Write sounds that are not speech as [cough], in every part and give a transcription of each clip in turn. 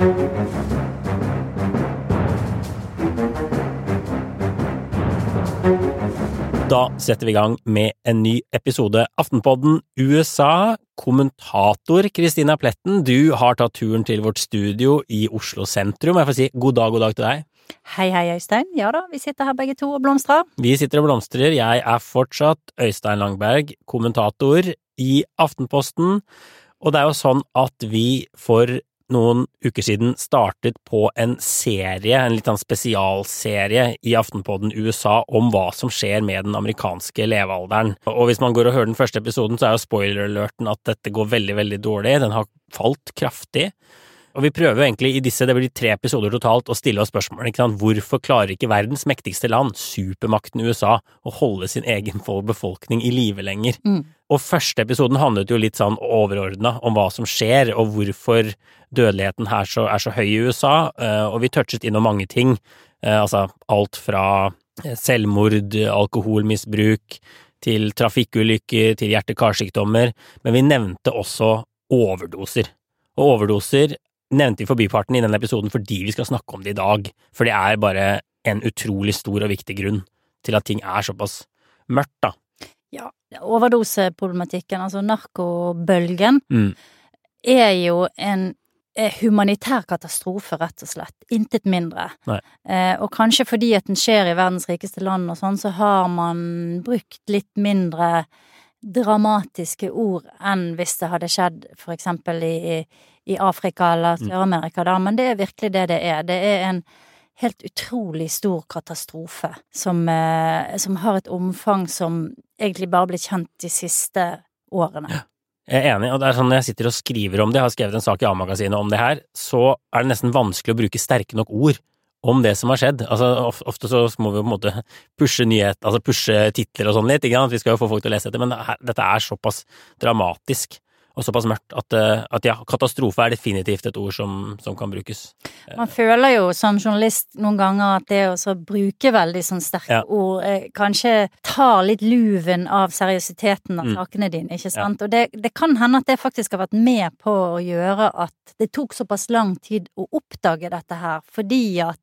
Da setter vi i gang med en ny episode Aftenpodden USA. Kommentator Kristina Pletten, du har tatt turen til vårt studio i Oslo sentrum. Jeg får si god dag, god dag til deg. Hei, hei, Øystein. Ja da, vi sitter her begge to og blomstrer. Vi sitter og blomstrer. Jeg er fortsatt Øystein Langberg, kommentator i Aftenposten. Og det er jo sånn at vi for noen uker siden startet på en serie, en litt sånn spesialserie i Aftenpodden USA om hva som skjer med den amerikanske levealderen. Og hvis man går og hører den første episoden, så er jo spoiler-alerten at dette går veldig, veldig dårlig. Den har falt kraftig. Og vi prøver jo egentlig i disse, det blir tre episoder totalt, å stille oss spørsmålet, hvorfor klarer ikke verdens mektigste land, supermakten USA, å holde sin egen befolkning i live lenger? Mm. Og første episoden handlet jo litt sånn overordna om hva som skjer, og hvorfor dødeligheten her så, er så høy i USA, eh, og vi touchet innom mange ting, eh, altså alt fra eh, selvmord, alkoholmisbruk, til trafikkulykker, til hjerte-karsykdommer, men vi nevnte også overdoser. Og overdoser nevnte vi forbiparten i denne episoden fordi vi skal snakke om det i dag, for det er bare en utrolig stor og viktig grunn til at ting er såpass mørkt, da. Ja, overdoseproblematikken, altså narkobølgen, Mm. er jo en eh, humanitær katastrofe, rett og slett. Intet mindre. Eh, og kanskje fordi at den skjer i verdens rikeste land og sånn, så har man brukt litt mindre dramatiske ord enn hvis det hadde skjedd for eksempel i, i Afrika eller Mm. Sør-Amerika, da. Men det er virkelig det det er. Det er en helt utrolig stor katastrofe som, eh, som har et omfang som egentlig bare ble kjent de siste årene. Jeg er enig, og det er sånn når jeg sitter og skriver om det, jeg har skrevet en sak i A-magasinet om det her, så er det nesten vanskelig å bruke sterke nok ord om det som har skjedd. Altså, ofte så må vi på en måte pushe nyhet, altså pushe titler og sånn litt, ikke sant? Vi skal jo få folk til å lese dette, men dette er såpass dramatisk og såpass mørkt at, eh, at ja, katastrofe er definitivt et ord som, som kan brukes. Man føler jo som journalist noen ganger at det å bruke veldig sånn sterke Ja. ord eh, kanskje tar litt luven av seriøsiteten av Mm. sakene dine, ikke sant? Og det, det kan hende at det faktisk har vært med på å gjøre at det tok såpass lang tid å oppdage dette her, fordi at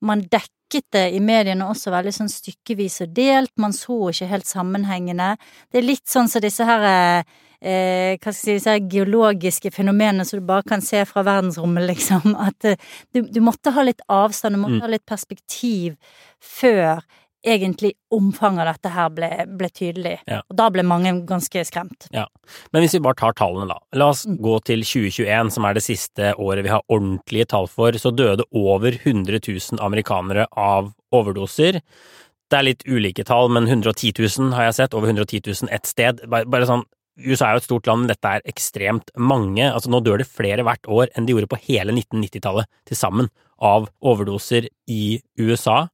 man dekket det i mediene også veldig sånn stykkevis og delt, man så ikke helt sammenhengende. Det er litt sånn som disse her eh, hva skal jeg si, disse geologiske fenomenene som du bare kan se fra verdensrommet, liksom. [laughs] At eh, du, du måtte ha litt avstand, du måtte Mm. ha litt perspektiv før egentlig omfanget av dette her ble, ble tydelig. Ja. Og da ble mange ganske skremt. Ja. Men hvis vi bare tar tallene, da. La oss Mm. gå til 2021, som er det siste året vi har ordentlige tall for. Så døde over 100 000 amerikanere av overdoser. Det er litt ulike tall, men 110 000 har jeg sett. Over 110 000 ett sted. Bare, bare sånn USA er jo et stort land, dette er ekstremt mange. Altså Nå dør det flere hvert år enn de gjorde på hele 1990-tallet til sammen av overdoser i USA.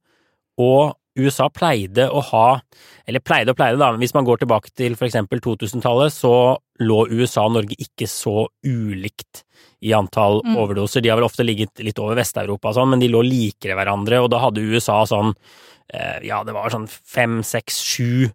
Og USA pleide å ha, eller pleide og pleide da, men hvis man går tilbake til for eksempel 2000-tallet, så lå USA og Norge ikke så ulikt i antall Mm. overdoser. De har vel ofte ligget litt over Vest-Europa og sånn, men de lå likere hverandre, og da hadde USA sånn, eh, ja, det var sånn fem, seks, sju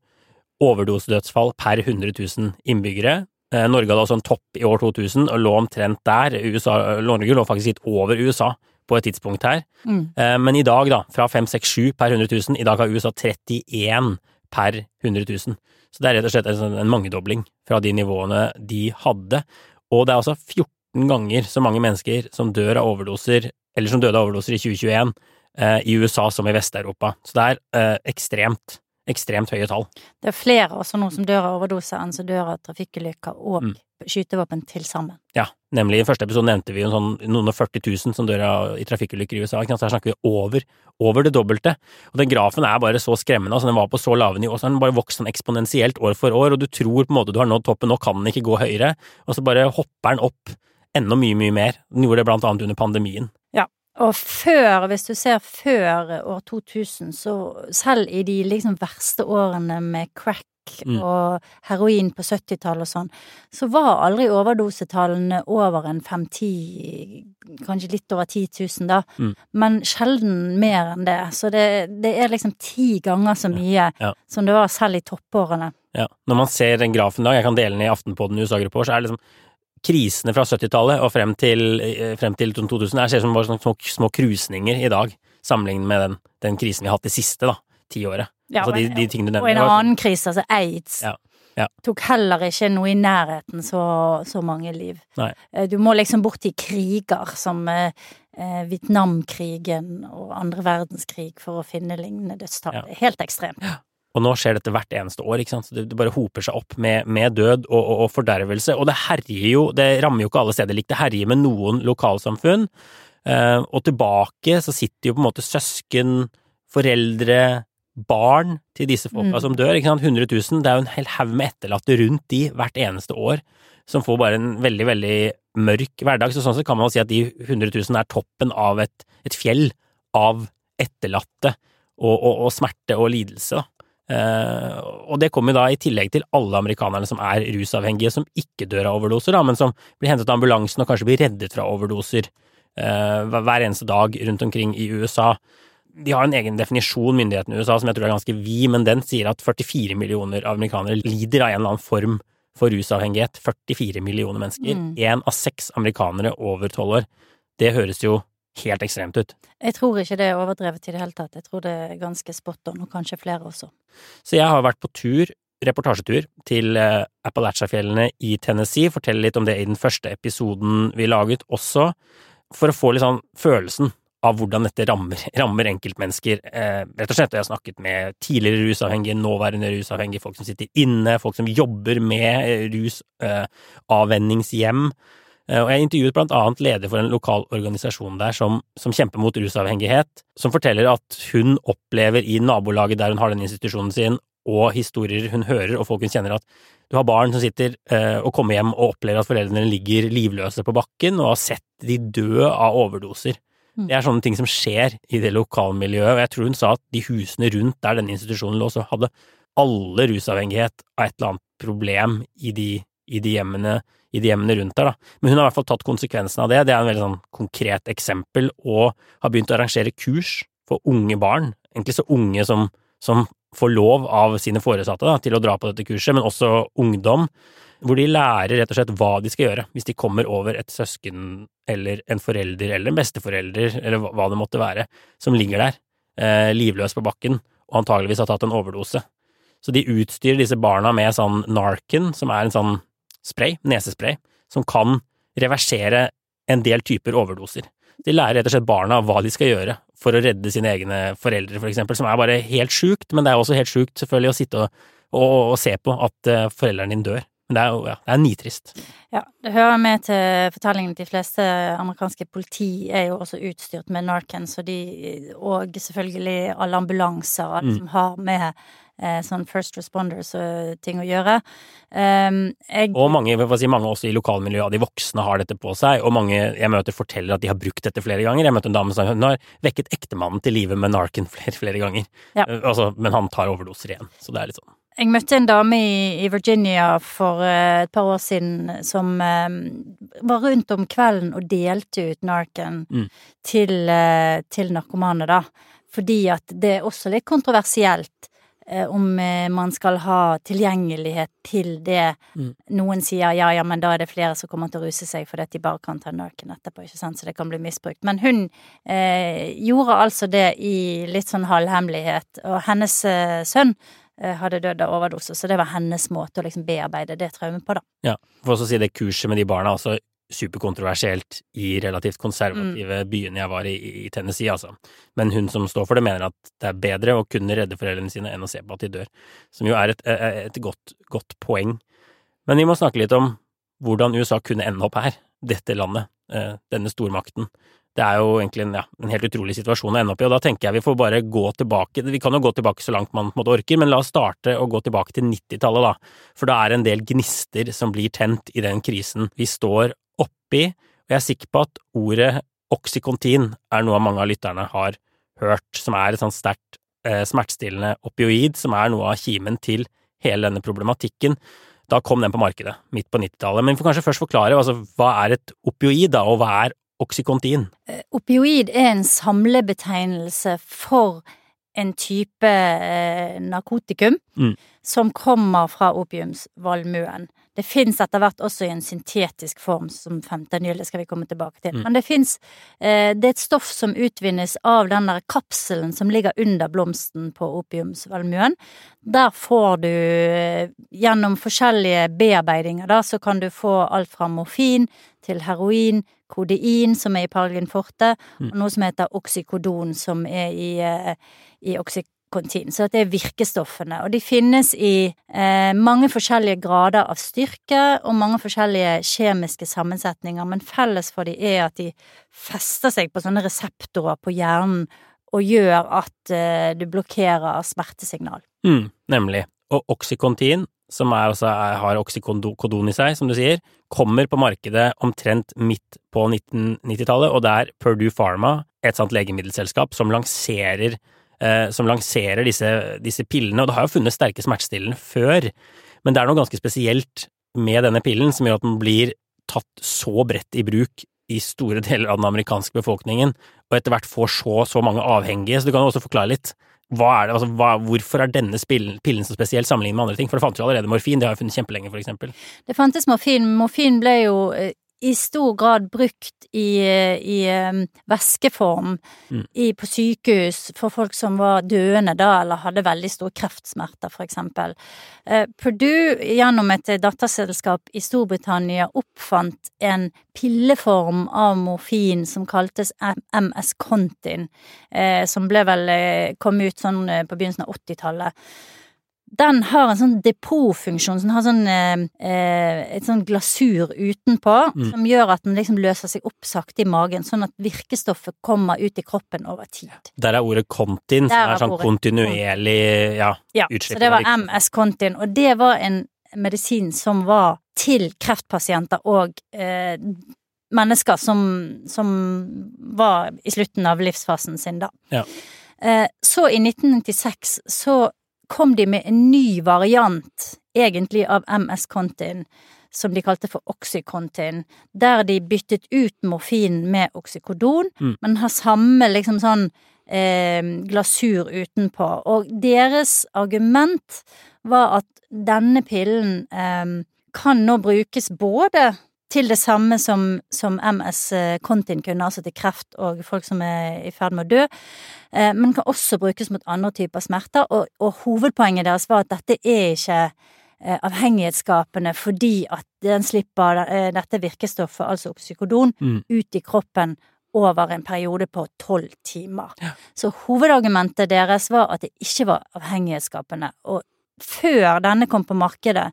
overdosedødsfall per 100 000 innbyggere. Eh, Norge hadde også en topp i år 2000 og lå omtrent der. USA, Norge lå faktisk litt over USA på et tidspunkt her. Mm. Eh, Men i dag, da, fra 5-6-7 per 100 000, i dag har USA 31 per 100 000. Så det er rett og slett en, sånn- en mangedobling fra de nivåene de hadde. Og det er altså 14 ganger så mange mennesker som dør av overdoser, eller som døde av overdoser i 2021, eh, i USA som i Vest-Europa. Så det er eh, ekstremt, ekstremt høye tall. Det er flere også nå som dør av overdose enn som dør av trafikkulykker og Mm. skytevåpen til sammen. Ja, nemlig i første episode nevnte vi sånn noen og 40 000 som dør av, i trafikkulykker i USA. Ikke her snakker vi over, over det dobbelte. Og den grafen er bare så skremmende. altså Den var på så lave nivå, så den bare vokst sånn eksponentielt år for år, og du tror på en måte du har nådd toppen, nå kan den ikke gå høyere, og så bare hopper den opp enda mye, mye mer. Den gjorde det blant annet under pandemien. Og før, hvis du ser før år 2000, så selv i de liksom verste årene med crack Mm. og heroin på 70-tallet og sånn, så var aldri overdosetallene over en 5-10, kanskje litt over 10 000 da, Mm. men sjelden mer enn det. Så det, det er liksom ti ganger så mye Ja. som det var selv i toppårene. Ja. Når man ser den grafen da, jeg kan dele den i Aftenpodden USA-gruppa vår, så er det liksom krisene fra 70-tallet og frem til, eh, frem til 2000 her ser ut som bare små, små krusninger i dag, sammenlignet med den, den krisen vi har hatt det siste da, tiåret. Ja, altså de, de Og en annen krise, altså aids, Ja, ja. tok heller ikke noe i nærheten så, så mange liv. Nei. Eh, Du må liksom bort i kriger som eh, eh, Vietnamkrigen og andre verdenskrig for å finne lignende dødstall. Ja. Helt ekstremt. Og nå skjer dette hvert eneste år, ikke sant. Så det, det bare hoper seg opp med, med død og, og, og fordervelse. Og det herjer jo, det rammer jo ikke alle steder likt, det herjer med noen lokalsamfunn. Eh, og tilbake så sitter jo på en måte søsken, foreldre, barn til disse folka Mm. som dør. ikke sant? 100 000. Det er jo en hel haug med etterlatte rundt de hvert eneste år, som får bare en veldig, veldig mørk hverdag. Så sånn sett kan man jo si at de 100 000 er toppen av et, et fjell av etterlatte og, og, og smerte og lidelse. da. Eh, og det kommer da i tillegg til alle amerikanerne som er rusavhengige, som ikke dør av overdoser, da, men som blir hentet av ambulansen og kanskje blir reddet fra overdoser eh, hver eneste dag rundt omkring i USA. De har en egen definisjon, myndighetene i USA, som jeg tror er ganske vid, men den sier at 44 millioner amerikanere lider av en eller annen form for rusavhengighet. 44 millioner mennesker. Mm. Av seks amerikanere over tolv år. Det høres jo helt ekstremt ut. Jeg tror ikke det er overdrevet i det hele tatt. Jeg tror det er ganske spot on, og kanskje flere også. Så jeg har vært på tur, reportasjetur, til Appalachafjellene Appalachia-fjellene i Tennessee. Fortelle litt om det i den første episoden vi laget også, for å få litt sånn følelsen av hvordan dette rammer, [laughs] rammer enkeltmennesker. Eh, rett og slett, jeg har snakket med tidligere rusavhengige, nåværende rusavhengige, folk som sitter inne, folk som jobber med eh, rus, eh, avvenningshjem. Eh, Og jeg intervjuet blant annet leder for en lokal organisasjon der som, som kjemper mot rusavhengighet, som forteller at hun opplever i nabolaget der hun har den institusjonen sin, og historier hun hører, og folk hun kjenner at du har barn som sitter eh, og kommer hjem og opplever at foreldrene ligger livløse på bakken, og har sett de dø av overdoser. Mm. Det er sånne ting som skjer i det lokalmiljøet, og jeg tror hun sa at de husene rundt der denne institusjonen lå, så hadde alle rusavhengighet av et eller annet problem i de, i de hjemmene i de hjemmene rundt der, da. Men hun har i hvert fall tatt konsekvensen av det. Det er en veldig sånn konkret eksempel, og har begynt å arrangere kurs for unge barn, egentlig så unge som, som får lov av sine foresatte da, til å dra på dette kurset, men også ungdom, hvor de lærer rett og slett hva de skal gjøre hvis de kommer over et søsken eller en forelder eller en besteforelder, eller hva- det måtte være, som ligger der, eh, livløs på bakken, og antageligvis har tatt en overdose. Så de utstyrer disse barna med sånn Narcan, som er en sånn spray, nesespray, som kan reversere en del typer overdoser. De lærer rett og slett barna hva de skal gjøre for å redde sine egne foreldre, for eksempel, som er bare helt sjukt, men det er også helt sjukt, selvfølgelig, å sitte og, og, og se på at uh, foreldrene dine dør. Men det er ja, det er nitrist. Ja, det hører med til fortellingen at de fleste amerikanske politi er jo også utstyrt med Narcan, så de, og selvfølgelig alle ambulanser, alle Mm. som har med eh, sånn first responders og ting å gjøre. Um, jeg, Og mange, si, mange også i lokalmiljøet av de voksne har dette på seg, og mange jeg møter forteller at de har brukt dette flere ganger. Jeg møtte en dame som hun har vekket ektemannen til live med Narcan [laughs] flere, flere ganger, Ja. Eh, altså, men han tar overdoser igjen. Så det er litt sånn. Jeg møtte en dame i, Virginia for eh, et par år siden som eh, var rundt om kvelden og delte ut Narcan Mm. til, eh, til narkomane, da. Fordi at det er også litt kontroversielt eh, om eh, man skal ha tilgjengelighet til det. Mm. Noen sier ja, ja, men da er det flere som kommer til å ruse seg fordi at de bare kan ta Narcan etterpå, ikke sant, så det kan bli misbrukt. Men hun eh, gjorde altså det i litt sånn halvhemmelighet, og hennes eh, sønn eh, hadde dødd av overdose, så det var hennes måte å liksom bearbeide det traumet på, da. Ja, for å si det kurset med de barna altså superkontroversielt i relativt konservative byene jeg var i, i Tennessee, altså. Men hun som står for det, mener at det er bedre å kunne redde foreldrene sine enn å se på at de dør, som jo er et, et godt, godt poeng. Men vi må snakke litt om hvordan USA kunne ende opp her, dette landet, eh, denne stormakten. Det er jo egentlig en, ja, en helt utrolig situasjon å ende opp i, og da tenker jeg vi får bare gå tilbake, vi kan jo gå tilbake så langt man på en måte orker, men la oss starte å gå tilbake til 90-tallet da, for da er det en del gnister som blir tent i den krisen vi står oppi, og jeg er sikker på at ordet oksykontin er noe mange av lytterne har hørt, som er et sånt sterkt eh, smertestillende opioid, som er noe av kimen til hele denne problematikken. Da kom den på markedet, midt på 90-tallet, men vi får kanskje først forklare altså, hva er et opioid da, og hva er oksykontin? Eh, Opioid er en samlebetegnelse for en type eh, narkotikum Mm. som kommer fra opiumsvalmuen. Det fins etter hvert også i en syntetisk form som fentanyl, det skal vi komme tilbake til. Mm. Men det fins eh, Det er et stoff som utvinnes av den der kapselen som ligger under blomsten på opiumsvalmuen. Der får du eh, gjennom forskjellige bearbeidinger, da, så kan du få alt fra morfin til heroin, kodein, som er i Paralgin forte, og noe som heter oksykodon, som er i, i i oksykontin. Så det er virkestoffene. Og de finnes i eh, mange forskjellige grader av styrke og mange forskjellige kjemiske sammensetninger, men felles for de er at de fester seg på sånne reseptorer på hjernen og gjør at eh, du blokkerer smertesignal. Mm, nemlig. Og oksykontin, som er, har oksykodon i seg, som du sier, kommer på markedet omtrent midt på 1990-tallet, og det er Purdue Pharma, et sånt legemiddelselskap, som lanserer, som lanserer disse, disse pillene. Og det har jo funnet sterke smertestillende før, men det er noe ganske spesielt med denne pillen som gjør at den blir tatt så bredt i bruk i store [laughs] deler av den amerikanske befolkningen, og etter hvert får så, så mange avhengige, så du kan jo også forklare litt er det, altså, hva, hvorfor er denne pillen, pillen så spesiell sammenlignet med andre ting? For det fantes jo allerede morfin, det har jeg funnet kjempelenge, for eksempel. Det fantes morfin. Morfin ble jo eh, i stor grad brukt i, i eh, væskeform Mm. i, på sykehus for folk som var døende da, eller hadde veldig store kreftsmerter, for eksempel. Eh, Purdue, gjennom et datterselskap i Storbritannia, oppfant en pilleform av morfin som kaltes MS Contin, eh, som ble vel eh, kom ut sånn på begynnelsen av 80-tallet den har en sånn depotfunksjon, den har sånn eh, eh, et sånn glasur utenpå, Mm. som gjør at den liksom løser seg opp sakte i magen, sånn at virkestoffet kommer ut i kroppen over tid. Der er ordet kontin, som er er sånn kontinuerlig, ja, Ja, Utslipp så det var. MS Contin, og det var en medisin som var til kreftpasienter og eh, mennesker som, som var i slutten av livsfasen sin, da. Ja. Eh, så i 1996 så kom de med en ny variant, egentlig av MS Contin, som de kalte for Oxycontin, der de byttet ut morfin med oksykodon, Mm. men har samme liksom sånn eh, glasur utenpå. Og deres argument var at denne pillen eh, kan nå brukes både til det samme som, som MS Contin kunne, altså til kreft og folk som er i ferd med å dø, eh, men kan også brukes mot andre typer smerter. Og, og hovedpoenget deres var at dette er ikke eh, avhengighetsskapende fordi at den slipper eh, dette virkestoffet, altså oksykodon, Mm. ut i kroppen over en periode på tolv timer. Så hovedargumentet deres var at det ikke var avhengighetsskapende. Og før denne kom på markedet,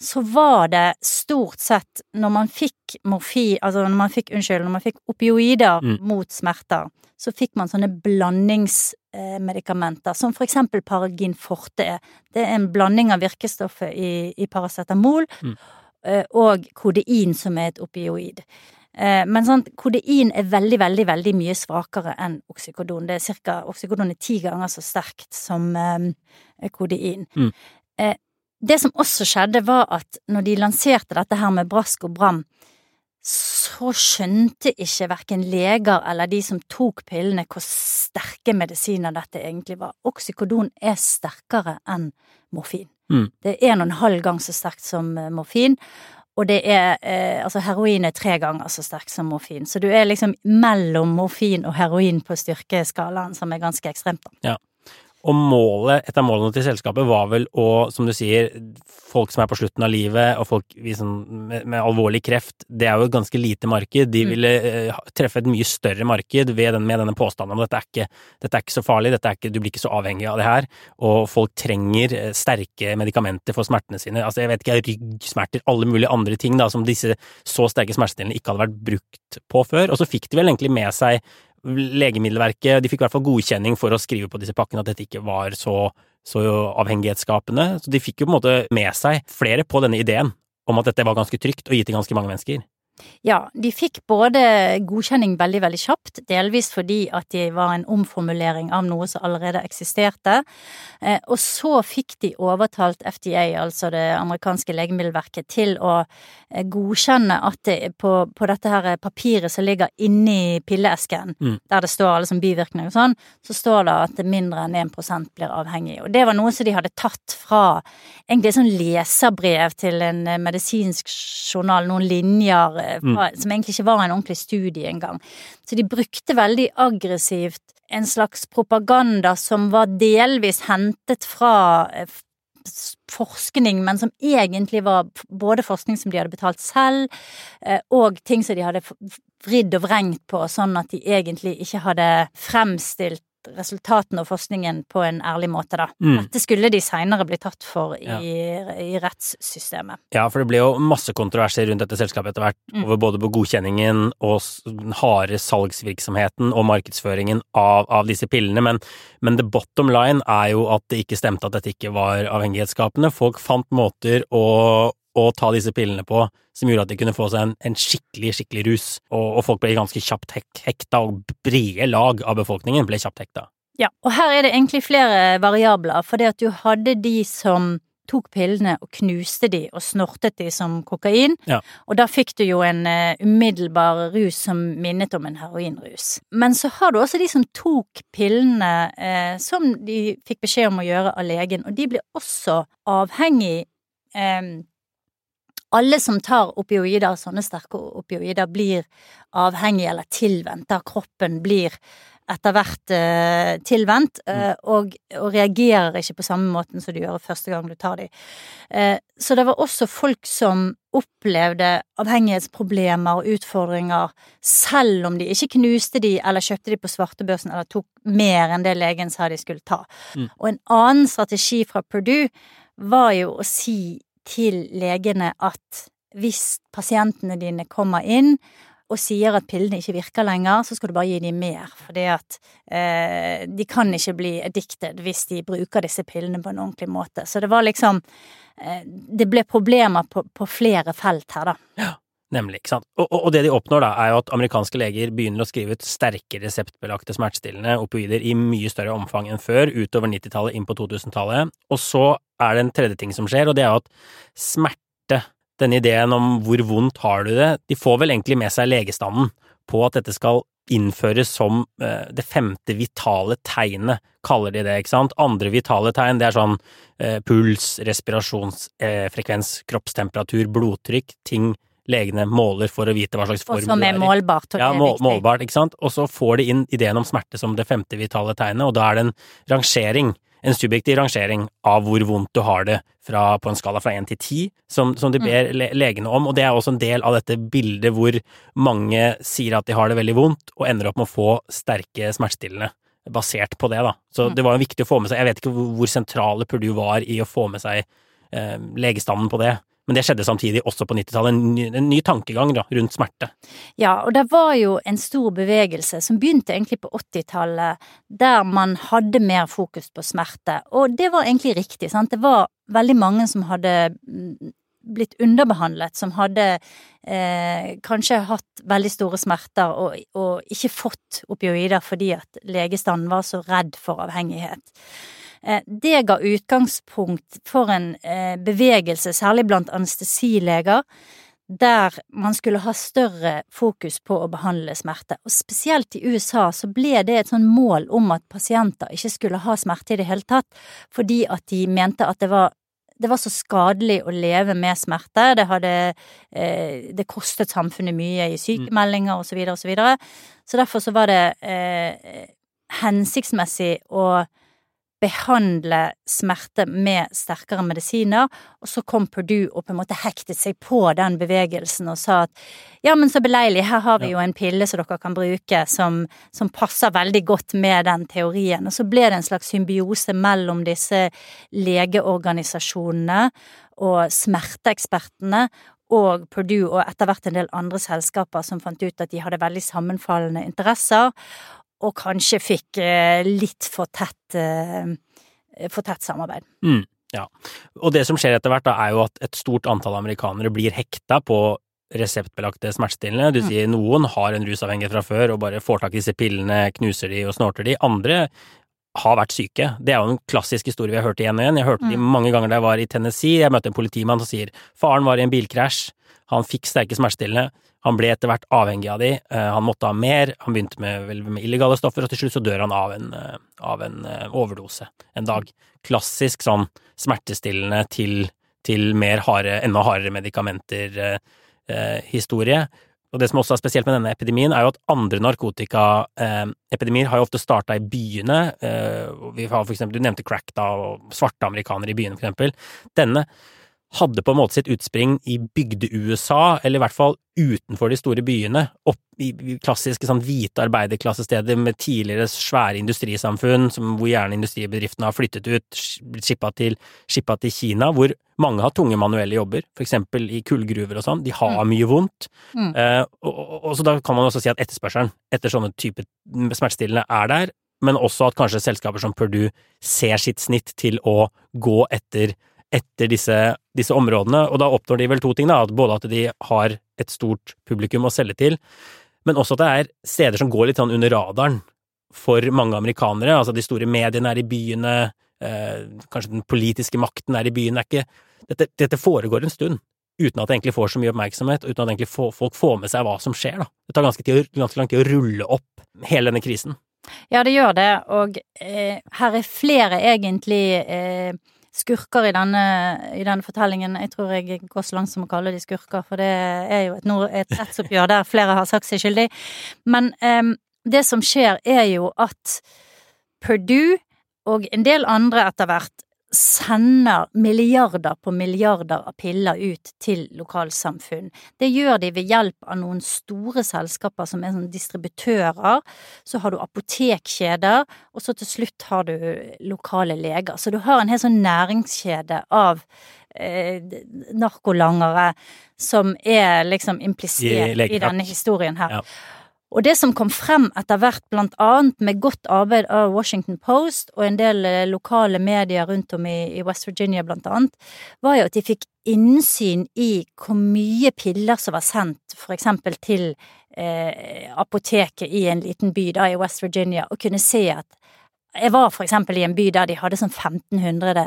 så var det stort sett når man fikk morfi, altså når man fikk, unnskyld, når man fikk opioider Mm. mot smerter, så fikk man sånne blandingsmedikamenter som for eksempel Paragin forte er. Det er en blanding av virkestoffet i, i paracetamol Mm. eh, og kodein, som er et opioid. Eh, Men sånn, kodein er veldig, veldig veldig mye svakere enn oksykodon. Det er cirka, oksykodon er ti ganger så sterkt som eh, kodein. Mm. Det som også skjedde, var at når de lanserte dette her med brask og bram, så skjønte ikke verken leger eller de som tok pillene, hvor sterke medisiner dette egentlig var. Oksykodon er sterkere enn morfin. Mm. Det er en og en halv gang så sterkt som eh, morfin. Og det er eh, Altså, heroin er tre ganger så sterkt som morfin. Så du er liksom mellom morfin og heroin på styrkeskalaen, som er ganske ekstremt, da. Og målet, et av målene til selskapet var vel å, som du sier, folk som er på slutten av livet, og folk med, med alvorlig kreft, det er jo et ganske lite marked. De Mm. ville eh, treffe et mye større marked ved den, med denne påstanden om at dette ikke, dette er ikke så farlig, er ikke, du blir ikke så avhengig av det her, og folk trenger eh, sterke medikamenter for smertene sine. Altså, jeg vet ikke, ryggsmerter, alle mulige andre ting da, som disse så sterke smertestillende ikke hadde vært brukt på før. Og så fikk de vel egentlig med seg Legemiddelverket de fikk i hvert fall godkjenning for å skrive på disse pakkene at dette ikke var så, så avhengighetsskapende. Så de fikk jo på en måte med seg flere på denne ideen om at dette var ganske trygt og gitt til ganske mange mennesker. Ja, de fikk både godkjenning veldig, veldig kjapt, delvis fordi at de var en omformulering av noe som allerede eksisterte, eh, og så fikk de overtalt FDA, altså det amerikanske legemiddelverket, til å eh, godkjenne at det på, på dette her papiret som ligger inni pilleesken, Mm. der det står alle som bivirkninger og sånn, så står det at mindre enn 1% blir avhengig. Og det var noe som de hadde tatt fra egentlig et sånn leserbrev til en eh, medisinsk journal, noen linjer fra, som egentlig ikke var en ordentlig studie engang. Så de brukte veldig aggressivt en slags propaganda som var delvis hentet fra eh, forskning, men som egentlig var både forskning som de hadde betalt selv, eh, og ting som de hadde vridd og vrengt på, sånn at de egentlig ikke hadde fremstilt resultatene og forskningen på en ærlig måte, da. Mm. Dette skulle de seinere bli tatt for i, Ja. i rettssystemet. Ja, for det ble jo masse kontroverser rundt dette selskapet etter hvert, Mm. over både på godkjenningen og den harde salgsvirksomheten og markedsføringen av, av disse pillene, men, men the bottom line er jo at det ikke stemte at dette ikke var avhengighetsskapende. Folk fant måter å, å ta disse pillene på som gjorde at de kunne få seg en, en skikkelig, skikkelig rus, og, og folk ble ganske kjapt hek, hekta, og brede lag av befolkningen ble kjapt hekta. Ja, og her er det egentlig flere variabler, for det at du hadde de som tok pillene og knuste de og snortet de som kokain, Ja. og da fikk du jo en uh, umiddelbar rus som minnet om en heroinrus. Men så har du også de som tok pillene uh, som de fikk beskjed om å gjøre av legen, og de ble også avhengig eh, alle som tar opioider, sånne sterke opioider, blir avhengige eller tilvendt, da kroppen blir etter hvert eh, tilvendt, eh, og, og reagerer ikke på samme måten som du gjør første gang du tar dem. Eh, så det var også folk som opplevde avhengighetsproblemer og utfordringer, selv om de ikke knuste de eller kjøpte de på svartebørsen eller tok mer enn det legen sa de skulle ta. Mm. Og en annen strategi fra Purdue var jo å si til legene at hvis pasientene dine kommer inn og sier at pillene ikke virker lenger, så skal du bare gi dem mer, at eh, de kan ikke bli addicted hvis de bruker disse pillene på en ordentlig måte. Så det var liksom eh, Det ble problemer på, på flere felt her, da. Nemlig, ikke sant. Og, og, det de oppnår da, er jo at amerikanske leger begynner å skrive ut sterke reseptbelagte smertestillende opioider i mye større omfang enn før, utover 90-tallet, inn på 2000-tallet. Og så er det en tredje ting som skjer, og det er jo at smerte, denne ideen om hvor vondt har du det, de får vel egentlig med seg legestanden på at dette skal innføres som eh, det femte vitale tegnet, kaller de det, ikke sant. Andre vitale tegn, det er sånn eh, puls, respirasjonsfrekvens, kroppstemperatur, blodtrykk, ting legene måler for å vite hva slags form som du er i. målbart. Og Ja, det er mål, viktig. målbart, ikke sant. Og så får de inn ideen om smerte som det femte vitale tegnet, og da er det en rangering, en subjektiv rangering av hvor vondt du har det fra, på en skala fra én til ti, som, som de Mm. ber le legene om. Og det er også en del av dette bildet hvor mange sier at de har det veldig vondt, og ender opp med å få sterke smertestillende basert på det, da. Så Mm. det var viktig å få med seg Jeg vet ikke hvor sentrale Purdue var i å få med seg eh, legestanden på det. Men det skjedde samtidig også på 90-tallet, en, en ny tankegang da, rundt smerte. Ja, og det var jo en stor bevegelse som begynte egentlig på 80-tallet, der man hadde mer fokus på smerte. Og det var egentlig riktig, sant. Det var veldig mange som hadde mm, blitt underbehandlet, som hadde eh, kanskje hatt veldig store smerter og, og ikke fått opioider fordi at legestanden var så redd for avhengighet. Eh, Det ga utgangspunkt for en eh, bevegelse, særlig blant anestesileger, der man skulle ha større fokus på å behandle smerte. Og spesielt i USA så ble det et sånn mål om at pasienter ikke skulle ha smerte i det hele tatt, fordi at de mente at det var det var så skadelig å leve med smerte. Det hadde eh, Det kostet samfunnet mye i sykemeldinger og så og så videre. Så derfor så var det eh, hensiktsmessig å behandle smerte med sterkere medisiner, og så kom Purdue og på en måte hektet seg på den bevegelsen og sa at ja, men så beleilig, her har vi jo en pille som dere kan bruke som, som passer veldig godt med den teorien. Og så ble det en slags symbiose mellom disse legeorganisasjonene og smerteekspertene og Purdue og etter hvert en del andre selskaper som fant ut at de hadde veldig sammenfallende interesser, og kanskje fikk eh, litt for tett, eh, for tett samarbeid. Mm, ja. Og det som skjer etter hvert, da, er jo at et stort antall amerikanere blir hekta på reseptbelagte smertestillende. Du Mm. sier noen har en rusavhengighet fra før og bare får tak i disse pillene, knuser de og snorter de. Andre har vært syke. Det er jo en klassisk historie vi har hørt igjen og igjen. Jeg hørte de Mm. mange ganger da jeg var i Tennessee. Jeg møtte en politimann som sier faren var i en bilkrasj, han fikk sterke smertestillende, han ble etter hvert avhengig av de, eh, han måtte ha mer, han begynte med, vel, med illegale stoffer, og til slutt så dør han av en, eh, av en eh, overdose en dag. Klassisk sånn smertestillende til, til mer harde, enda hardere medikamenter-historie. eh, historie. Og det som også er spesielt med denne epidemien, er jo at andre narkotikaepidemier har jo ofte starta i byene. Eh, vi har for eksempel, du nevnte crack, da, og svarte amerikanere i byene, for eksempel. Denne hadde på en måte sitt utspring i bygde-USA, eller i hvert fall utenfor de store byene, opp i klassiske sånn hvite arbeiderklassesteder med tidligere svære industrisamfunn, som, hvor gjerne industribedriftene har flyttet ut, skippa til, til Kina, hvor mange har tunge manuelle jobber, for eksempel i kullgruver og sånn, de har mye vondt. Mm. Eh, og, og, og så da kan man også si at etterspørselen etter sånne typer smertestillende er der, men også at kanskje selskaper som Purdue ser sitt snitt til å gå etter etter disse, disse områdene, og da oppnår de vel to ting, da, både at de har et stort publikum å selge til, men også at det er steder som går litt sånn under radaren for mange amerikanere, altså de store mediene er i byene, eh, kanskje den politiske makten er i byene, er ikke, dette, dette foregår en stund, uten at det egentlig får så mye oppmerksomhet, uten at egentlig få, folk får med seg hva som skjer, da. Det tar ganske, tid, ganske lang tid å rulle opp hele denne krisen. Ja, det gjør det, og eh, her er flere egentlig eh, skurker i denne, i denne fortellingen. Jeg tror jeg går så langt som å kalle de skurker, for det er jo et, et rettsoppgjør der flere har sagt seg skyldig. Men um, det som skjer, er jo at Purdue og en del andre etter hvert sender milliarder på milliarder av piller ut til lokalsamfunn. Det gjør de ved hjelp av noen store selskaper som er sånn distributører. Så har du apotekkjeder, og så til slutt har du lokale leger. Så du har en hel sånn næringskjede av eh, narkolangere som er liksom implisert i, denne historien her. Ja. Og det som kom frem etter hvert, blant annet med godt arbeid av Washington Post og en del eh, lokale medier rundt om i, West Virginia blant annet, var jo at de fikk innsyn i hvor mye piller som var sendt for eksempel til eh, apoteket i en liten by da i West Virginia, og kunne se at jeg var for eksempel i en by der de hadde sånn 1500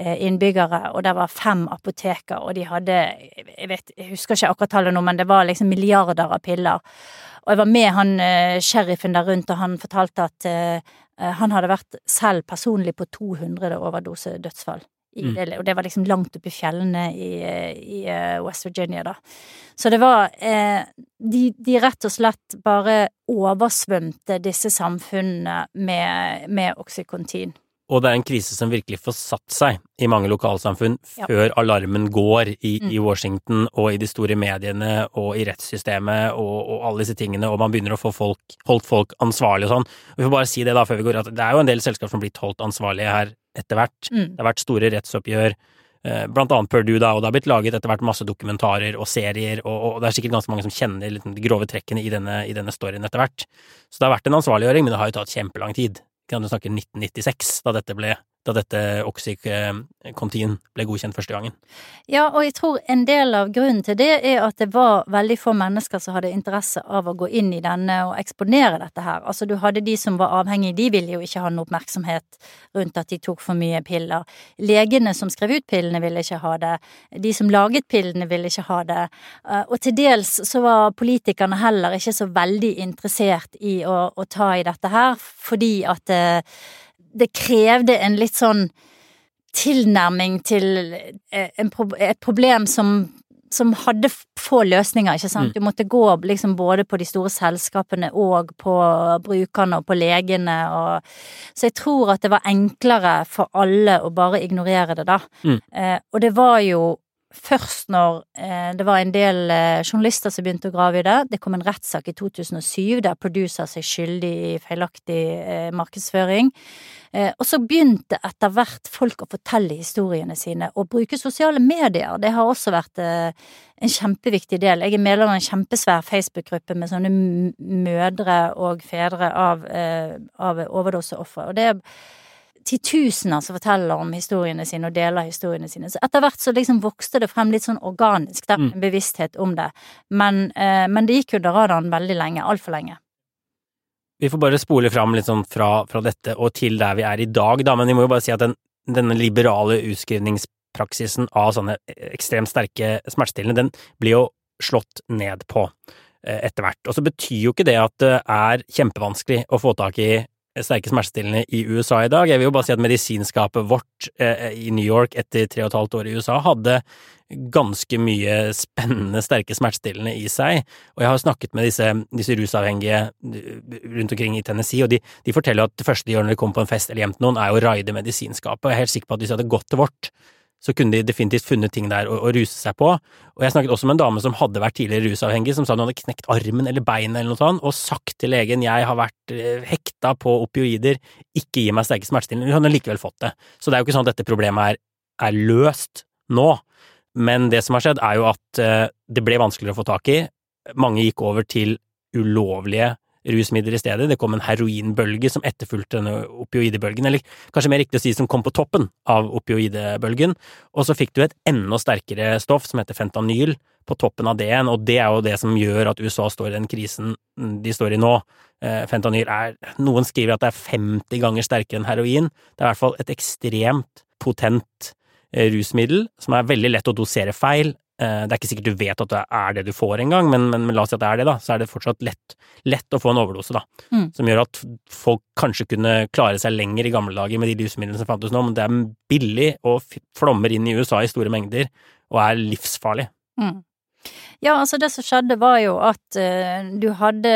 eh, innbyggere, og det var fem apoteker, og de hadde jeg, vet, jeg husker ikke akkurat tallet nå, men det var liksom milliarder av piller. Og jeg var med han uh, sheriffen der rundt, og han fortalte at eh, han hadde vært selv personlig på 200 overdosedødsfall. I Mm. det, og det var liksom langt oppe i fjellene i, i uh, West Virginia, da. Så det var de, de rett og slett bare oversvømte disse samfunnene med, med oksykontin. Og det er en krise som virkelig får satt seg i mange lokalsamfunn Ja. før alarmen går i, Mm. i Washington og i de store mediene og i rettssystemet og, og alle disse tingene, og man begynner å få folk, holdt folk ansvarlig og sånn. Vi får bare si det da før vi går, at det er jo en del selskap som har blitt holdt ansvarlige her etter hvert. Mm. Det har vært store rettsoppgjør. eh, blant annet Purdue, da, og det har blitt laget etter hvert masse dokumentarer og serier, og, og det er sikkert ganske mange som kjenner de grove trekkene i denne, i denne storyen etter hvert. Så det har vært en ansvarliggjøring, men det har jo tatt kjempelang tid. Kan du snakke 1996, da dette ble da dette Oxycontin ble godkjent første gangen. Ja, og jeg tror en del av grunnen til det er at det var veldig få mennesker som hadde interesse av å gå inn i denne og eksponere dette her. Altså du hadde de som var avhengige, de ville jo ikke ha noe oppmerksomhet rundt at de tok for mye piller. Legene som skrev ut pillene ville ikke ha det. De som laget pillene ville ikke ha det. Eh, og til dels så var politikerne heller ikke så veldig interessert i å, å ta i dette her, fordi at eh, det krevde en litt sånn tilnærming til eh, en, et problem som, som hadde få løsninger, ikke sant. Mm. Du måtte gå liksom både på de store selskapene og på brukerne og på legene og Så jeg tror at det var enklere for alle å bare ignorere det, da. Mm. Eh, og det var jo først når eh, det var en del eh, journalister som begynte å grave i det. Det kom en rettssak i 2007 der producer seg skyldig i feilaktig eh, markedsføring. Eh, og så begynte etter hvert folk å fortelle historiene sine og bruke sosiale medier. Det har også vært eh, en kjempeviktig del. Jeg er medlem av en kjempesvær Facebook-gruppe med sånne mødre og fedre av, eh, av overdoseofre. Og det er titusener som forteller om historiene sine og deler historiene sine. Så etter hvert så liksom vokste det frem litt sånn organisk, da, mm. en bevissthet om det. Men, eh, men det gikk under radaren veldig lenge. Altfor lenge. Vi får bare spole fram litt sånn fra, fra, dette og til der vi er i dag, da, men vi må jo bare si at den, denne liberale utskrivningspraksisen av sånne ekstremt sterke smertestillende, den blir jo slått ned på eh, etter hvert. Og så betyr jo ikke det at det er kjempevanskelig å få tak i sterke smertestillende i USA i dag. Jeg vil jo bare si at medisinskapet vårt eh, i New York etter tre og et halvt år i USA hadde ganske mye spennende sterke smertestillende i seg, og jeg har snakket med disse, disse rusavhengige rundt omkring i Tennessee, og de, de, forteller at det første de gjør når de kommer på en fest eller hjem til noen, er å raide medisinskapet, jeg er helt sikker på at hvis de hadde gått til vårt, så kunne de definitivt funnet ting der å, å, ruse seg på. Og jeg snakket også med en dame som hadde vært tidligere rusavhengig, som sa hun hadde knekt armen eller beinet eller noe sånt, og sagt til legen jeg har vært eh, hekta på opioider, ikke gi meg sterke smertestillende. Hun hadde likevel fått det. Så det er jo ikke sånn at dette problemet er, er løst nå. Men det som har skjedd, er jo at eh, det ble vanskeligere å få tak i. Mange gikk over til ulovlige rusmidler i stedet. Det kom en heroinbølge som etterfulgte denne opioidebølgen, eller kanskje mer riktig å si som kom på toppen av opioidebølgen. Og så fikk du et enda sterkere stoff som heter fentanyl på toppen av det igjen, og det er jo det som gjør at USA står i den krisen de står i nå. Eh, fentanyl er Noen skriver at det er 50 ganger sterkere enn heroin. Det er i hvert fall et ekstremt potent eh, rusmiddel som er veldig lett å dosere feil, det er ikke sikkert du vet at det er det du får engang, men, men, men la oss si at det er det, da. Så er det fortsatt lett, lett å få en overdose, da. Mm. Som gjør at folk kanskje kunne klare seg lenger i gamle dager med de rusmidlene som fantes nå, men det er billig og flommer inn i USA i store mengder og er livsfarlig. Mm. Ja, altså det som skjedde var jo at uh, du hadde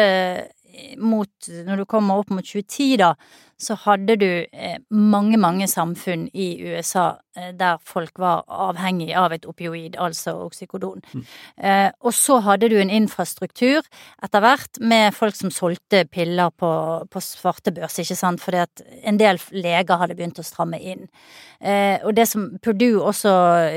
mot, når du kommer opp mot 2010 da, så hadde du uh, mange, mange samfunn i USA eh, der folk var avhengig av et opioid, altså oksykodon. Mm. Eh, og så hadde du en infrastruktur etter hvert med folk som solgte piller på, på svartebørs, ikke sant, fordi at en del leger hadde begynt å stramme inn. Eh, og det som Purdue også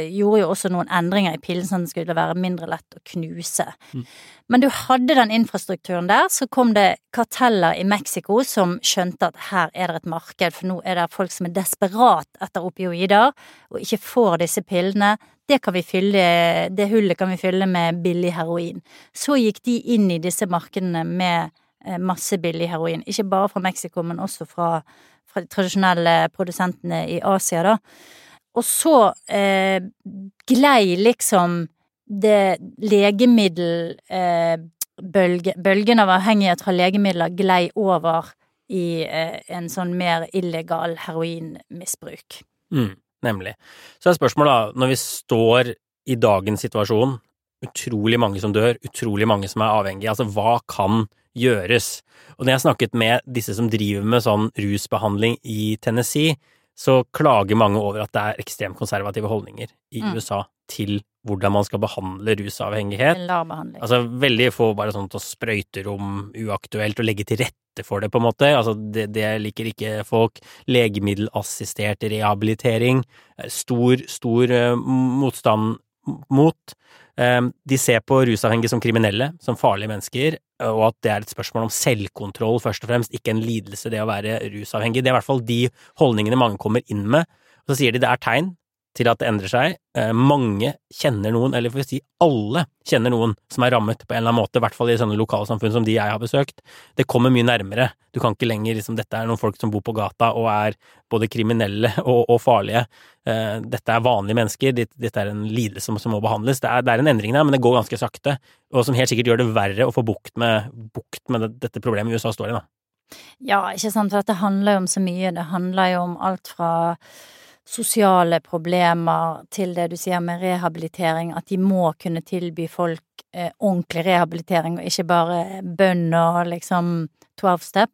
gjorde jo også noen endringer i pillen sånn at den skulle være mindre lett å knuse. Mm. Men du hadde den infrastrukturen der, så kom det karteller i Mexico som skjønte at her er det et marked, for nå er det folk som er desperat etter opioider og ikke får disse pillene. Det, kan vi fylle, det hullet kan vi fylle med billig heroin. Så gikk de inn i disse markedene med eh, masse billig heroin. Ikke bare fra Mexico, men også fra, fra de tradisjonelle produsentene i Asia, da. Og så eh, glei liksom det legemiddel eh, bølge, Bølgen av avhengighet fra legemidler glei over i eh, en sånn mer illegal heroinmisbruk. Mm, nemlig. Så er spørsmålet, da, når vi står i dagens situasjon, utrolig mange som dør, utrolig mange som er avhengige, altså hva kan gjøres? Og når jeg har snakket med disse som driver med sånn rusbehandling i Tennessee, så klager mange over at det er ekstremt konservative holdninger i Mm. USA til hvordan man skal behandle rusavhengighet. Altså, veldig få bare sånt å sprøyterom uaktuelt, og legge til rette for det, på en måte. Altså, det, det liker ikke folk. Legemiddelassistert rehabilitering. eh, Stor, stor uh, motstand mot. Um, De ser på rusavhengige som kriminelle, som farlige mennesker, og at det er et spørsmål om selvkontroll, først og fremst, ikke en lidelse, det å være rusavhengig. Det er i hvert fall de holdningene mange kommer inn med. Og så sier de det er tegn til at det endrer seg. Eh, mange kjenner noen, eller for å si alle kjenner noen som er rammet på en eller annen måte, i hvert fall i sånne lokalsamfunn som de jeg har besøkt. Det kommer mye nærmere. Du kan ikke lenger liksom dette er noen folk som bor på gata og er både kriminelle og, og farlige. Eh, dette er vanlige mennesker, dette, er en lidelse som, som må behandles. Det er, det er en endring der, men det går ganske sakte, og som helt sikkert gjør det verre å få bukt med, bukt med dette problemet USA står i, da. Ja, ikke sant, for dette handler jo om så mye. Det handler jo om alt fra sosiale problemer til det du sier med rehabilitering, at de må kunne tilby folk eh, ordentlig rehabilitering, og ikke bare bønn og liksom 12 step.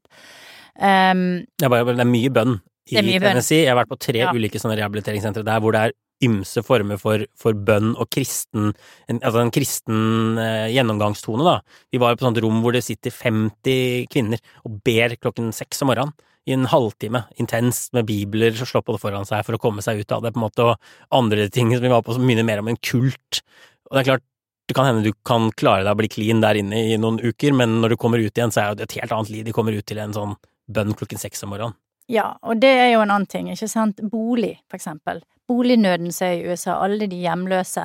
Um, Det er, det er mye bønn i mye bønn. Tennessee. Jeg har vært på tre Ja. ulike sånne rehabiliteringssentre der hvor det er ymse former for, for bønn og kristen en, Altså en kristen eh, gjennomgangstone, da. Vi var på et sånt rom hvor det sitter 50 kvinner og ber klokken seks om morgenen. I en halvtime, intenst, med bibler og slå på det foran seg for å komme seg ut av det, på en måte, og andre ting som vi var på som minner mer om en kult. Og det er klart, det kan hende du kan klare deg å bli clean der inne i noen uker, men når du kommer ut igjen, så er det et helt annet liv. De kommer ut til en sånn bønn klokken seks om morgenen. Ja, og det er jo en annen ting, ikke sant. Bolig, for eksempel. Bolignøden som er i USA, alle de hjemløse.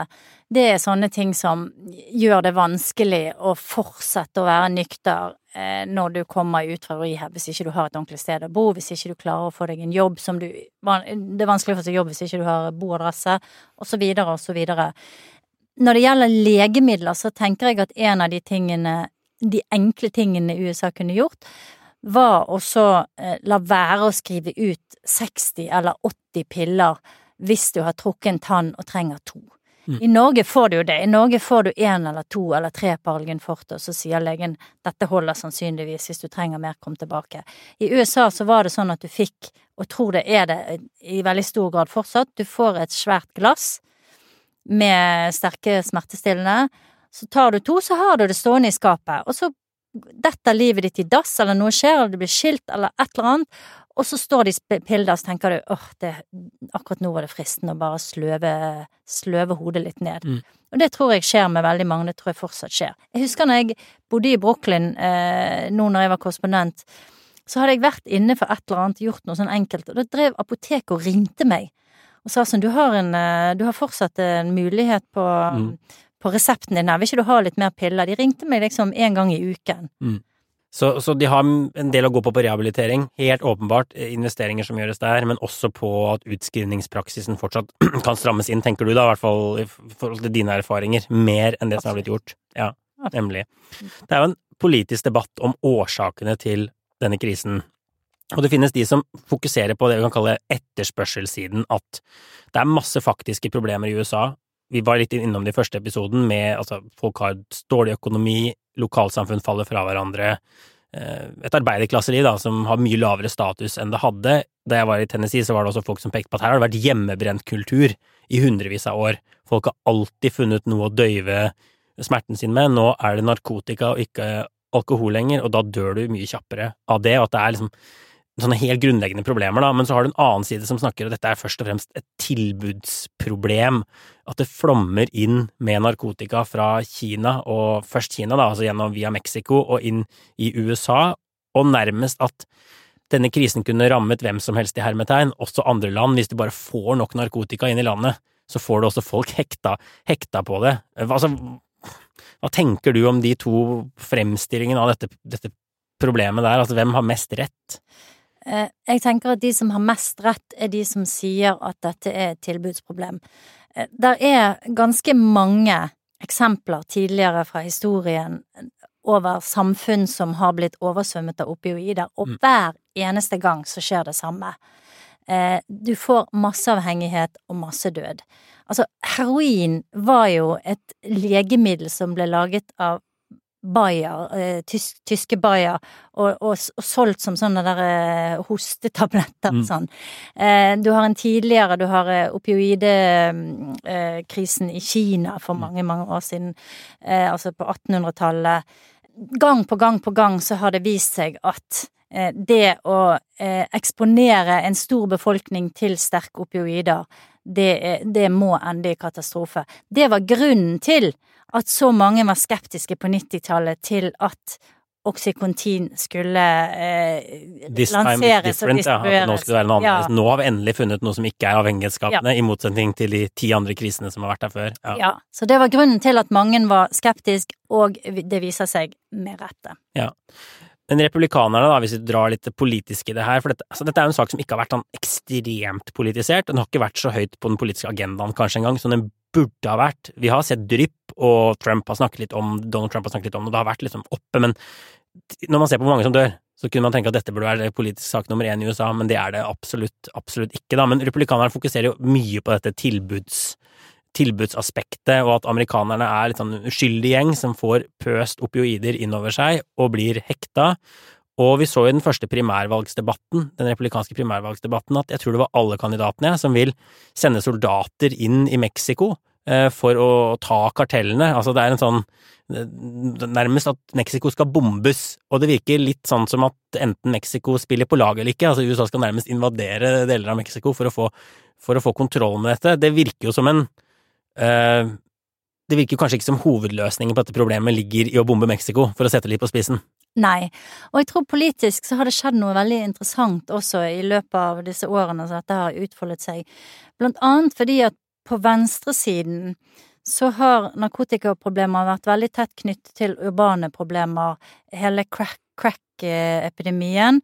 Det er sånne ting som gjør det vanskelig å fortsette å være nykter eh, når du kommer ut fra rehab, hvis ikke du har et ordentlig sted å bo, hvis ikke du klarer å få deg en jobb som du Det er vanskelig å få seg jobb hvis ikke du har boadresse, så videre. Når det gjelder legemidler, så tenker jeg at en av de tingene, de enkle tingene USA kunne gjort, var å så eh, la være å skrive ut 60 eller 80 piller hvis du har trukket en tann og trenger to. Mm. I Norge får du jo det. I Norge får du én eller to eller tre Paralgin Forte, og så sier legen dette holder sannsynligvis, hvis du trenger mer, kom tilbake. I USA så var det sånn at du fikk, og tror det er det i veldig stor grad fortsatt, du får et svært glass med sterke smertestillende. Så tar du to, så har du det stående i skapet, og så detter livet ditt i dass, eller noe skjer, eller du blir skilt, eller et eller annet, og så står de i piller, så tenker du åh, det, akkurat nå var det fristende å bare sløve, sløve hodet litt ned. Mm. Og det tror jeg skjer med veldig mange, det tror jeg fortsatt skjer. Jeg husker når jeg bodde i Brooklyn, eh, nå når jeg var korrespondent, så hadde jeg vært inne for et eller annet, gjort noe sånn enkelt, og da drev apoteket og ringte meg og sa sånn, du har en, eh, du har fortsatt en mulighet på, Mm. På resepten din her, vil ikke du ha litt mer piller? De ringte meg liksom en gang i uken. Så, så de har en del å gå på på rehabilitering. Helt åpenbart eh, investeringer som gjøres der, men også på at utskrivningspraksisen fortsatt [clears throat] kan strammes inn, tenker du da, i hvert fall i forhold til dine erfaringer. Mer enn det som har blitt gjort. Ja, nemlig. Det er jo en politisk debatt om årsakene til denne krisen. Og det finnes de som fokuserer på det vi kan kalle etterspørselssiden, at det er masse faktiske problemer i USA. Vi var litt innom det i første episoden med altså folk har dårlig økonomi, lokalsamfunn faller fra hverandre, eh, et arbeiderklasseliv da, som har mye lavere status enn det hadde. Da jeg var i Tennessee, så var det også folk som pekte på at her har det vært hjemmebrent kultur i hundrevis av år. Folk har alltid funnet noe å døyve smerten sin med. Nå er det narkotika og ikke alkohol lenger, og da dør du mye kjappere av det, og at det er liksom sånne helt grunnleggende problemer, da, men så har du en annen side som snakker, og dette er først og fremst et tilbudsproblem, at det flommer inn med narkotika fra Kina, og først Kina, da, altså gjennom via Mexico og inn i USA, og nærmest at denne krisen kunne rammet hvem som helst i hermetegn, også andre land, hvis du bare får nok narkotika inn i landet, så får du også folk hekta, hekta på det. Altså, hva tenker du om de to fremstillingene av dette, dette problemet der, altså hvem har mest rett? Eh, Jeg tenker at de som har mest rett, er de som sier at dette er et tilbudsproblem. Eh, Der er ganske mange eksempler tidligere fra historien over samfunn som har blitt oversvømmet av opioider, og Mm. hver eneste gang så skjer det samme. Eh, Du får masseavhengighet og massedød. Altså, heroin var jo et legemiddel som ble laget av Bayer, eh, tysk, tyske Bayer, og, og, og, solgt som sånne der eh, hostetabletter. Mm. Sånn. Eh, du har en tidligere, du har eh, opioidekrisen i Kina for mm. mange, mange år siden, eh, altså på 1800-tallet. Gang på gang på gang så har det vist seg at eh, det å eksponere en stor befolkning til sterke opioider, det, det må ende i katastrofe. Det var grunnen til at så mange var skeptiske på 90-tallet til at Oxycontin skulle eh, lanseres og distribueres. Nå, skal ja. nå har vi endelig funnet noe som ikke er avhengighetsskapende, ja. i motsetning til de ti andre krisene som har vært der før. Ja. ja. så det var grunnen til at mange var skeptiske, og det viser seg med rette. Ja. Men republikanerne, da, hvis vi drar litt politisk i det her, for dette, altså, dette er jo en sak som ikke har vært sånn ekstremt politisert, den har ikke vært så høyt på den politiske agendaen kanskje engang som den burde ha vært. Vi har sett drypp, og Trump har snakket litt om Donald Trump har snakket litt om det, det har vært liksom oppe, men når man ser på hvor mange som dør, så kunne man tenke at dette burde være politisk sak nummer én i USA, men det er det absolutt, absolutt ikke, da. Men republikanerne fokuserer jo mye på dette tilbuds tilbudsaspektet, og at amerikanerne er litt sånn uskyldig gjeng som får pøst opioider innover seg og blir hekta. Og vi så i den første primærvalgsdebatten, den republikanske primærvalgsdebatten, at jeg tror det var alle kandidatene som vil sende soldater inn i Mexico eh, for å ta kartellene. Altså det er en sånn Nærmest at Mexico skal bombes, og det virker litt sånn som at enten Mexico spiller på lag eller ikke, altså USA skal nærmest invadere deler av Mexico for å få, for å få kontroll med dette. Det virker jo som en Uh, det virker kanskje ikke som hovedløsningen på dette problemet ligger i å bombe Mexico, for å sette litt på spissen. Nei, og jeg tror politisk så har det skjedd noe veldig interessant også i løpet av disse årene så dette har utfoldet seg, blant annet fordi at på venstresiden så har narkotikaproblemer vært veldig tett knyttet til urbane problemer, hele crack-epidemien,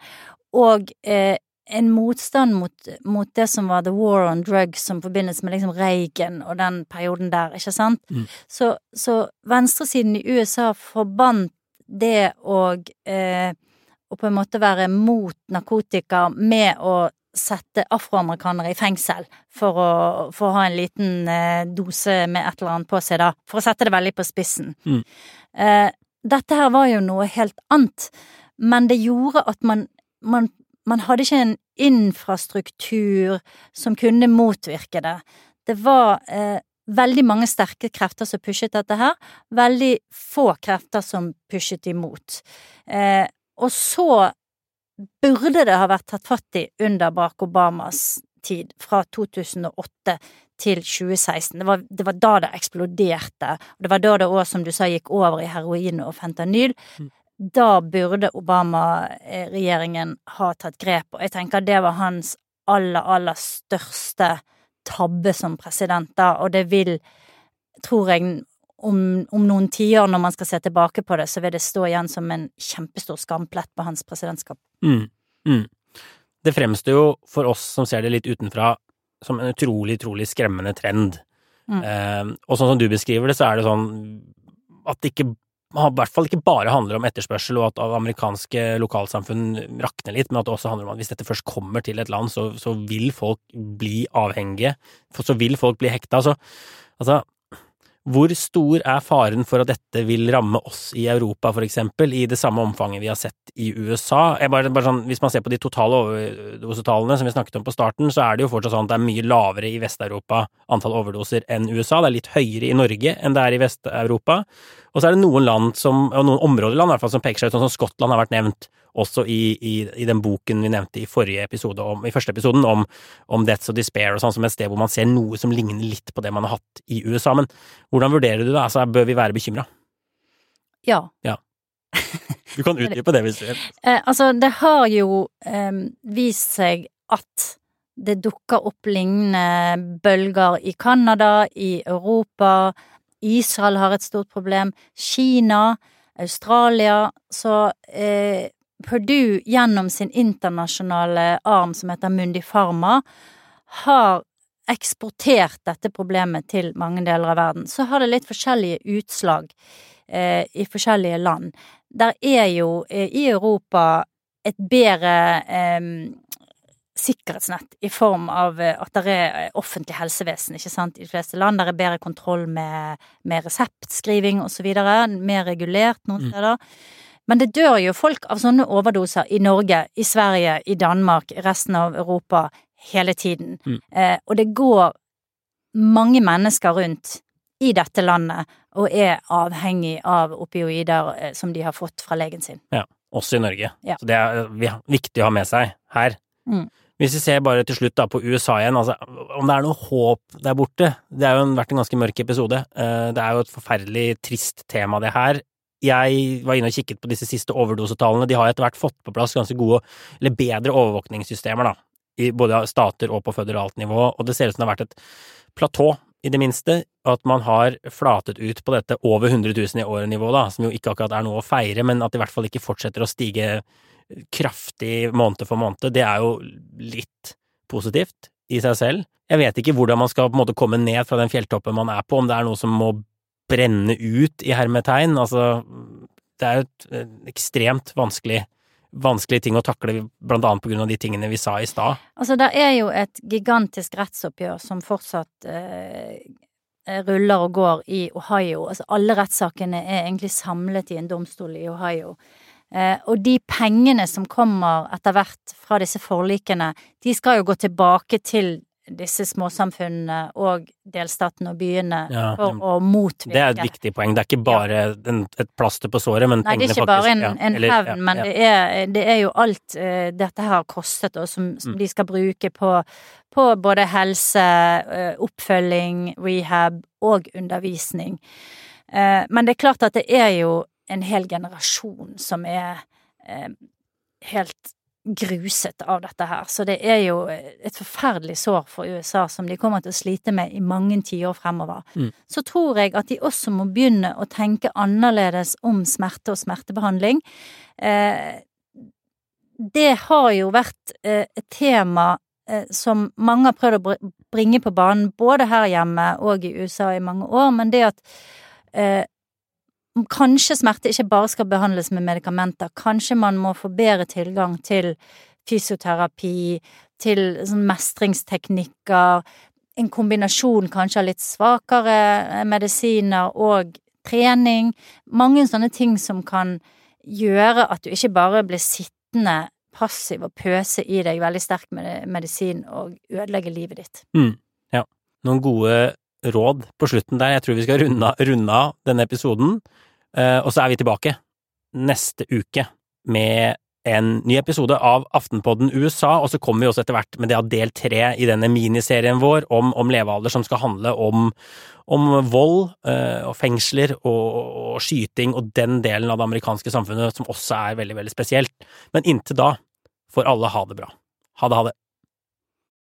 og eh, en motstand mot, mot, det som var the war on drugs som forbindes med liksom Reagan og den perioden der, ikke sant? Mm. Så, så, venstresiden i USA forbandt det å, eh, å på en måte være mot narkotika med å sette afroamerikanere i fengsel for å, for å ha en liten eh, dose med et eller annet på seg, da. For å sette det veldig på spissen. Mm. Eh, dette her var jo noe helt annet, men det gjorde at man, man man hadde ikke en infrastruktur som kunne motvirke det. Det var eh, veldig mange sterke krefter som pushet dette her, veldig få krefter som pushet imot. Eh, og så burde det ha vært tatt fatt i under Barack Obamas tid, fra 2008 til 2016. Det var, det var da det eksploderte, og det var da det òg, som du sa, gikk over i heroin og fentanyl. Mm da burde Obama-regjeringen ha tatt grep, og jeg tenker det var hans aller, aller største tabbe som president, da, og det vil, tror jeg, om, om noen tiår, når man skal se tilbake på det, så vil det stå igjen som en kjempestor skamplett på hans presidentskap. Mm, mm. Det fremstår jo for oss som ser det litt utenfra, som en utrolig, utrolig skremmende trend. Mm. Eh, og sånn som du beskriver det, så er det sånn at det ikke i hvert fall ikke bare handler om etterspørsel og at amerikanske lokalsamfunn rakner litt, men at det også handler om at hvis dette først kommer til et land, så, så vil folk bli avhengige. Så vil folk bli hekta. Så, altså, hvor stor er faren for at dette vil ramme oss i Europa, for eksempel, i det samme omfanget vi har sett i USA? Bare, bare sånn, hvis man ser på de totale overdosetallene som vi snakket om på starten, så er det jo fortsatt sånn at det er mye lavere i Vest-Europa antall overdoser enn USA. Det er litt høyere i Norge enn det er i Vest-Europa. Og så er det noen land som, og noen områder i land i hvert fall, som peker seg ut, sånn som Skottland har vært nevnt også i, i, i, den boken vi nevnte i forrige episode, om, i første episoden, om, om Deaths of Despair og sånn, som et sted hvor man ser noe som ligner litt på det man har hatt i USA. Men hvordan vurderer du det? Altså, bør vi være bekymra? Ja. ja. [laughs] Du kan utdype det hvis du vil. Eh, altså, det har jo eh, vist seg at det dukker opp lignende bølger i Canada, i Europa. Israel har et stort problem. Kina, Australia. Så eh, Purdue gjennom sin internasjonale arm som heter Mundi Pharma, har eksportert dette problemet til mange deler av verden. Så har det litt forskjellige utslag eh, i forskjellige land. Der er jo eh, i Europa et bedre eh, sikkerhetsnett i form av eh, at det er eh, offentlig helsevesen, ikke sant, i de fleste land. Der er bedre kontroll med, med reseptskriving videre, mer regulert noen Mm. steder. Men det dør jo folk av sånne overdoser i Norge, i Sverige, i Danmark, i resten av Europa hele tiden. Mm. Eh, og det går mange mennesker rundt i dette landet og er avhengig av opioider eh, som de har fått fra legen sin. Ja, også i Norge. Ja. Så det er vi- viktig å ha med seg her. Mm. Hvis vi ser bare til slutt da på USA igjen, altså om det er noe håp der borte Det har jo vært en ganske mørk episode. Eh, Det er jo et forferdelig trist tema, det her. Jeg var inne og kikket på disse siste overdosetallene. De har etter hvert fått på plass ganske gode, eller bedre overvåkningssystemer, da. I både stater og på føderalt nivå, og det ser ut som det har vært et platå, i det minste, at man har flatet ut på dette over 100 000 i året-nivået, da, som jo ikke akkurat er noe å feire, men at det i hvert fall ikke fortsetter å stige kraftig måned for måned, det er jo litt positivt i seg selv. Jeg vet ikke hvordan man skal på en måte komme ned fra den fjelltoppen man er på, om det er noe som må brenne ut i hermetegn, altså det er jo et eh, ekstremt vanskelig, vanskelig ting å takle, blant annet på grunn av de tingene vi sa i stad. Altså, det er jo et gigantisk rettsoppgjør som fortsatt eh, ruller og går i Ohio. Altså, alle rettssakene er egentlig samlet i en domstol i Ohio. Eh, og de pengene som kommer etter hvert fra disse forlikene, de skal jo gå tilbake til disse småsamfunnene og delstatene og byene Ja, for å motvirke Det er et viktig poeng. Det er ikke bare en, et plaster på såret, men Nei, det er pengene ikke bare en, en ja, hevn, ja, men. Det, er, det er jo alt uh, dette her har kostet, og som, som Mm. de skal bruke på, på både helse, uh, oppfølging, rehab og undervisning. Uh, men det er klart at det er jo en hel generasjon som er eh, helt gruset av dette her. Så det er jo et forferdelig sår for USA som de kommer til å slite med i mange tiår fremover. Mm. Så tror jeg at de også må begynne å tenke annerledes om smerte og smertebehandling. Eh, det har jo vært eh, et tema eh, som mange har prøvd å bringe på banen, både her hjemme og i USA i mange år, men det at eh, Kanskje smerte ikke bare skal behandles med medikamenter. Kanskje man må få bedre tilgang til fysioterapi, til sånn mestringsteknikker, en kombinasjon kanskje av litt svakere eh, medisiner og trening. Mange sånne ting som kan gjøre at du ikke bare blir sittende passiv og pøse i deg veldig sterk med medisin og ødelegge livet ditt. Mm, ja. Noen gode råd på slutten der. Jeg tror vi skal runde, av- denne episoden. Eh, og så er vi tilbake neste uke med en ny episode av Aftenpodden USA, og så kommer vi også etter hvert med det av del tre i denne miniserien vår om, om levealder, som skal handle om, om vold øh, og fengsler og, og skyting og den delen av det amerikanske samfunnet som også er veldig, veldig spesielt. Men inntil da får alle ha det bra. Ha det, ha det.